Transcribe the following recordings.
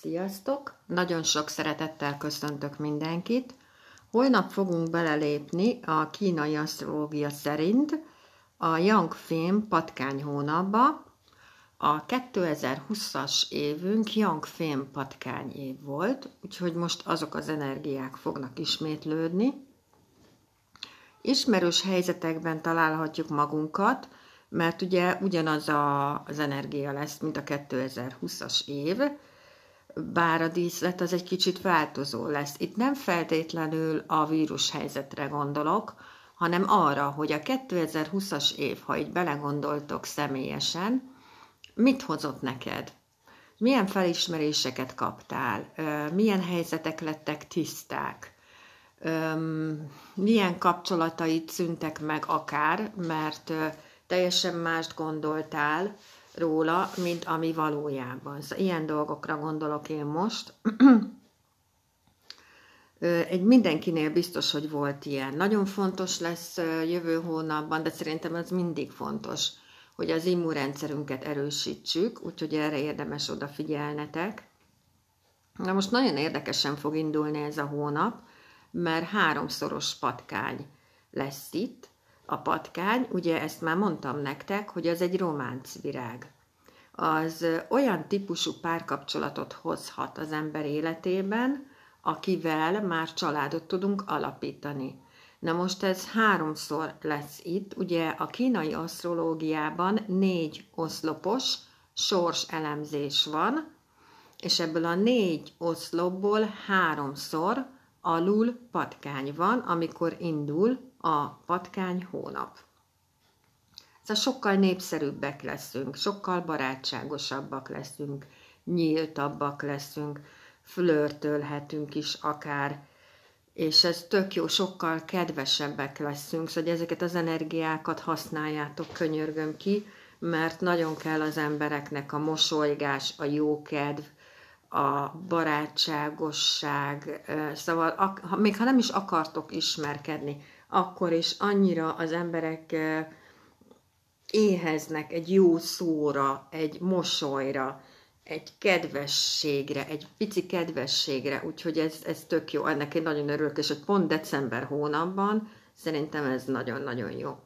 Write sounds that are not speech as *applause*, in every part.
Sziasztok! Nagyon sok szeretettel köszöntök mindenkit. Holnap fogunk belelépni a kínai asztrológia szerint a Yang Fém patkány hónapba. A 2020-as évünk Yang Fém patkány év volt, úgyhogy most azok az energiák fognak ismétlődni. Ismerős helyzetekben találhatjuk magunkat, mert ugye ugyanaz a, az energia lesz, mint a 2020-as év, bár a díszlet az egy kicsit változó lesz. Itt nem feltétlenül a vírus helyzetre gondolok, hanem arra, hogy a 2020-as év, ha így belegondoltok személyesen, mit hozott neked? Milyen felismeréseket kaptál? Milyen helyzetek lettek tiszták? Milyen kapcsolataid szüntek meg akár, mert teljesen mást gondoltál, róla, mint ami valójában. Szóval ilyen dolgokra gondolok én most. *clears throat* Egy mindenkinél biztos, hogy volt ilyen. Nagyon fontos lesz jövő hónapban, de szerintem ez mindig fontos, hogy az immunrendszerünket erősítsük, úgyhogy erre érdemes odafigyelnetek. Na most nagyon érdekesen fog indulni ez a hónap, mert háromszoros patkány lesz itt, a patkány, ugye ezt már mondtam nektek, hogy az egy románc virág. Az olyan típusú párkapcsolatot hozhat az ember életében, akivel már családot tudunk alapítani. Na most ez háromszor lesz itt, ugye a kínai asztrológiában négy oszlopos sors elemzés van, és ebből a négy oszlopból háromszor alul patkány van, amikor indul a patkány hónap. Szóval sokkal népszerűbbek leszünk, sokkal barátságosabbak leszünk, nyíltabbak leszünk, flörtölhetünk is akár, és ez tök jó, sokkal kedvesebbek leszünk, szóval ezeket az energiákat használjátok, könyörgöm ki, mert nagyon kell az embereknek a mosolygás, a jókedv, a barátságosság, szóval még ha nem is akartok ismerkedni, akkor is annyira az emberek éheznek egy jó szóra, egy mosolyra, egy kedvességre, egy pici kedvességre, úgyhogy ez, ez tök jó, ennek én nagyon örülök, és hogy pont december hónapban szerintem ez nagyon-nagyon jó.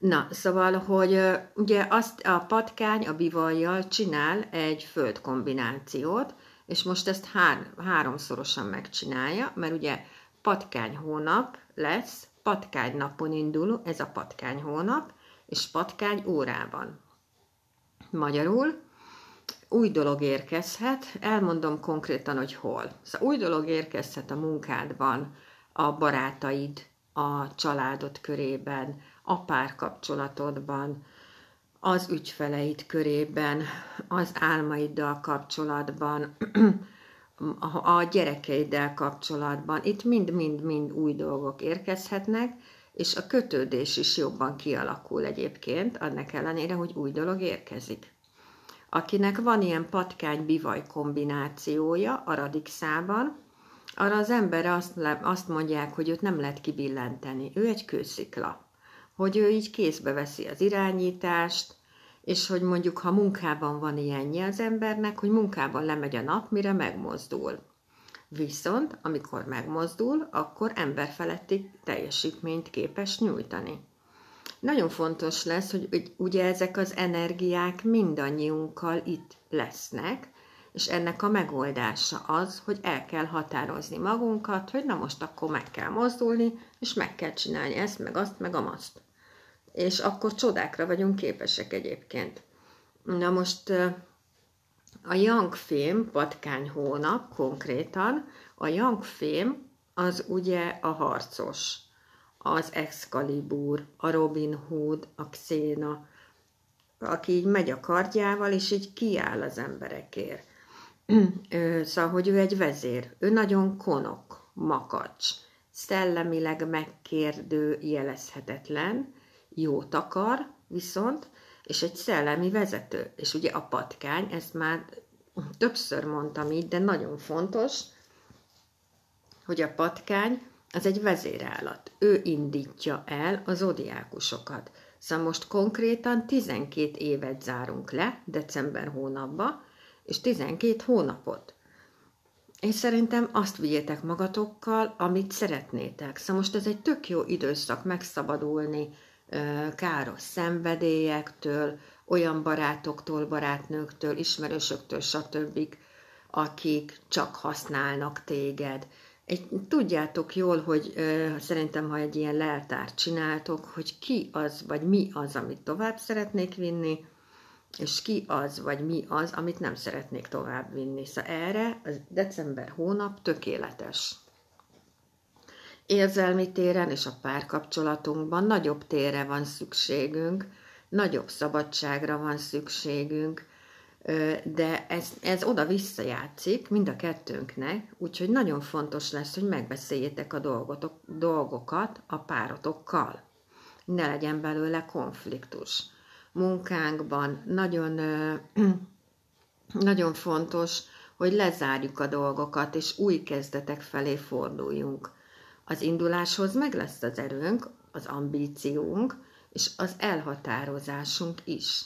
Na, szóval, hogy ugye azt a patkány a bivajjal csinál egy földkombinációt, és most ezt hár, háromszorosan megcsinálja, mert ugye patkány hónap lesz, patkány napon indul, ez a patkány hónap, és patkány órában. Magyarul új dolog érkezhet, elmondom konkrétan, hogy hol. Szóval új dolog érkezhet a munkádban, a barátaid, a családod körében, a párkapcsolatodban, az ügyfeleid körében, az álmaiddal kapcsolatban, a gyerekeiddel kapcsolatban. Itt mind-mind-mind új dolgok érkezhetnek, és a kötődés is jobban kialakul egyébként, annak ellenére, hogy új dolog érkezik. Akinek van ilyen patkány-bivaj kombinációja a radixában, arra az ember azt, le, azt mondják, hogy őt nem lehet kibillenteni. Ő egy kőszikla. Hogy ő így kézbe veszi az irányítást, és hogy mondjuk, ha munkában van ilyenje az embernek, hogy munkában lemegy a nap, mire megmozdul. Viszont, amikor megmozdul, akkor emberfeletti teljesítményt képes nyújtani. Nagyon fontos lesz, hogy ugye ezek az energiák mindannyiunkkal itt lesznek, és ennek a megoldása az, hogy el kell határozni magunkat, hogy na most akkor meg kell mozdulni, és meg kell csinálni ezt, meg azt, meg amazt. És akkor csodákra vagyunk képesek egyébként. Na most a Young Fém patkány hónap konkrétan, a Young Fém az ugye a harcos, az Excalibur, a Robin Hood, a Xena, aki így megy a kardjával, és így kiáll az emberekért. szóval, hogy ő egy vezér. Ő nagyon konok, makacs, szellemileg megkérdő, jelezhetetlen, jót akar, viszont és egy szellemi vezető. És ugye a patkány, ezt már többször mondtam így, de nagyon fontos, hogy a patkány az egy vezérállat. Ő indítja el az odiákusokat. Szóval most konkrétan 12 évet zárunk le, december hónapba, és 12 hónapot. És szerintem azt vigyétek magatokkal, amit szeretnétek. Szóval most ez egy tök jó időszak megszabadulni káros szenvedélyektől, olyan barátoktól, barátnőktől, ismerősöktől, stb., akik csak használnak téged. Egy, tudjátok jól, hogy ö, szerintem, ha egy ilyen leltárt csináltok, hogy ki az, vagy mi az, amit tovább szeretnék vinni, és ki az, vagy mi az, amit nem szeretnék tovább vinni. Szóval erre az december hónap tökéletes. Érzelmi téren és a párkapcsolatunkban nagyobb térre van szükségünk, nagyobb szabadságra van szükségünk, de ez, ez oda-vissza játszik mind a kettőnknek, úgyhogy nagyon fontos lesz, hogy megbeszéljétek a dolgotok, dolgokat a párotokkal. Ne legyen belőle konfliktus. Munkánkban nagyon, *clears throat* nagyon fontos, hogy lezárjuk a dolgokat, és új kezdetek felé forduljunk. Az induláshoz meg lesz az erőnk, az ambíciónk, és az elhatározásunk is.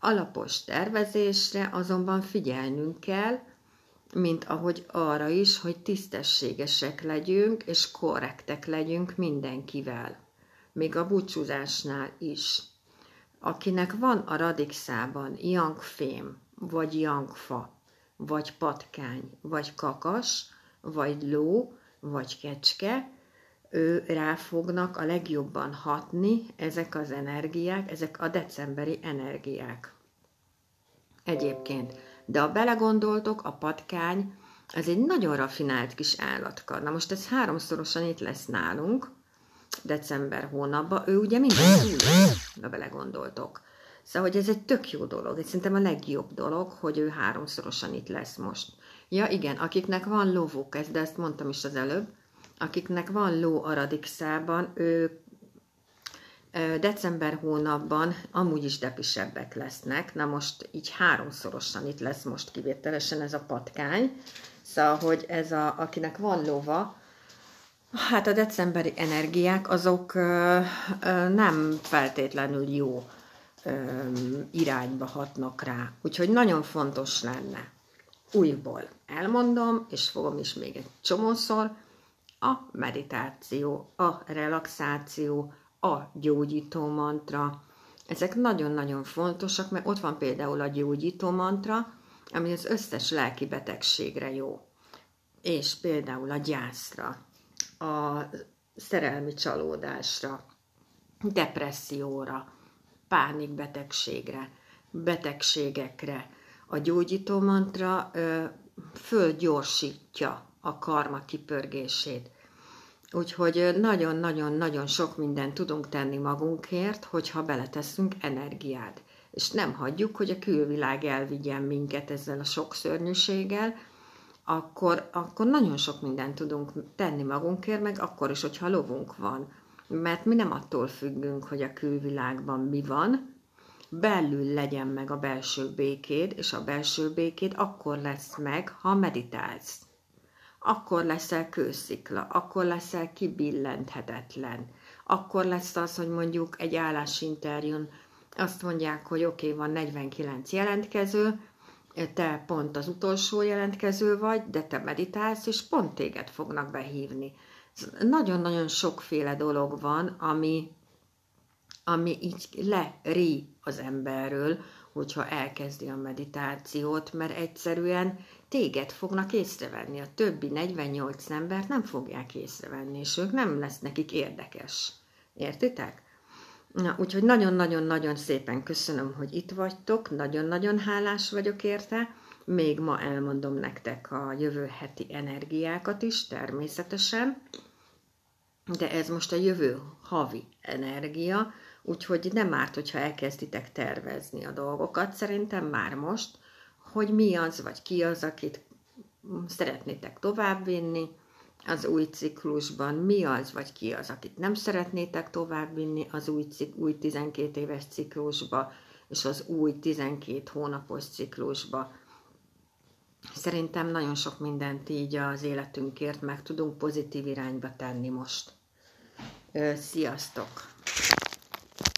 Alapos tervezésre azonban figyelnünk kell, mint ahogy arra is, hogy tisztességesek legyünk és korrektek legyünk mindenkivel. Még a búcsúzásnál is. Akinek van a radixában yangfém, vagy yangfa, vagy patkány, vagy kakas, vagy ló, vagy kecske, ő rá fognak a legjobban hatni ezek az energiák, ezek a decemberi energiák. Egyébként, de ha belegondoltok, a patkány, ez egy nagyon rafinált kis állatka. Na most ez háromszorosan itt lesz nálunk, december hónapban, ő ugye minden túl, ha belegondoltok. Szóval, hogy ez egy tök jó dolog, ez szerintem a legjobb dolog, hogy ő háromszorosan itt lesz most. Ja igen, akiknek van lovuk, ez, de ezt mondtam is az előbb, akiknek van ló a radixában, ők december hónapban amúgy is depisebbek lesznek. Na most így háromszorosan itt lesz most kivételesen ez a patkány. Szóval, hogy ez a, akinek van lova, hát a decemberi energiák azok ö, ö, nem feltétlenül jó ö, irányba hatnak rá. Úgyhogy nagyon fontos lenne újból elmondom, és fogom is még egy csomószor, a meditáció, a relaxáció, a gyógyító mantra. Ezek nagyon-nagyon fontosak, mert ott van például a gyógyító mantra, ami az összes lelki betegségre jó. És például a gyászra, a szerelmi csalódásra, depresszióra, pánikbetegségre, betegségekre. A gyógyító mantra fölgyorsítja a karma kipörgését. Úgyhogy nagyon-nagyon-nagyon sok mindent tudunk tenni magunkért, hogyha beleteszünk energiát. És nem hagyjuk, hogy a külvilág elvigyen minket ezzel a sok szörnyűséggel, akkor, akkor nagyon sok mindent tudunk tenni magunkért, meg akkor is, hogyha lovunk van. Mert mi nem attól függünk, hogy a külvilágban mi van, belül legyen meg a belső békéd, és a belső békéd akkor lesz meg, ha meditálsz akkor leszel kőszikla, akkor leszel kibillenthetetlen, akkor lesz az, hogy mondjuk egy állásinterjún azt mondják, hogy oké, okay, van 49 jelentkező, te pont az utolsó jelentkező vagy, de te meditálsz, és pont téged fognak behívni. Nagyon-nagyon sokféle dolog van, ami, ami így leri az emberről, hogyha elkezdi a meditációt, mert egyszerűen téged fognak észrevenni, a többi 48 embert nem fogják észrevenni, és ők nem lesz nekik érdekes. Értitek? Na, úgyhogy nagyon-nagyon-nagyon szépen köszönöm, hogy itt vagytok, nagyon-nagyon hálás vagyok érte. Még ma elmondom nektek a jövő heti energiákat is, természetesen, de ez most a jövő havi energia, úgyhogy nem árt, hogyha elkezditek tervezni a dolgokat, szerintem már most, hogy mi az, vagy ki az, akit szeretnétek továbbvinni az új ciklusban, mi az, vagy ki az, akit nem szeretnétek továbbvinni az új, új 12 éves ciklusba, és az új 12 hónapos ciklusba. Szerintem nagyon sok mindent így az életünkért meg tudunk pozitív irányba tenni most. Sziasztok!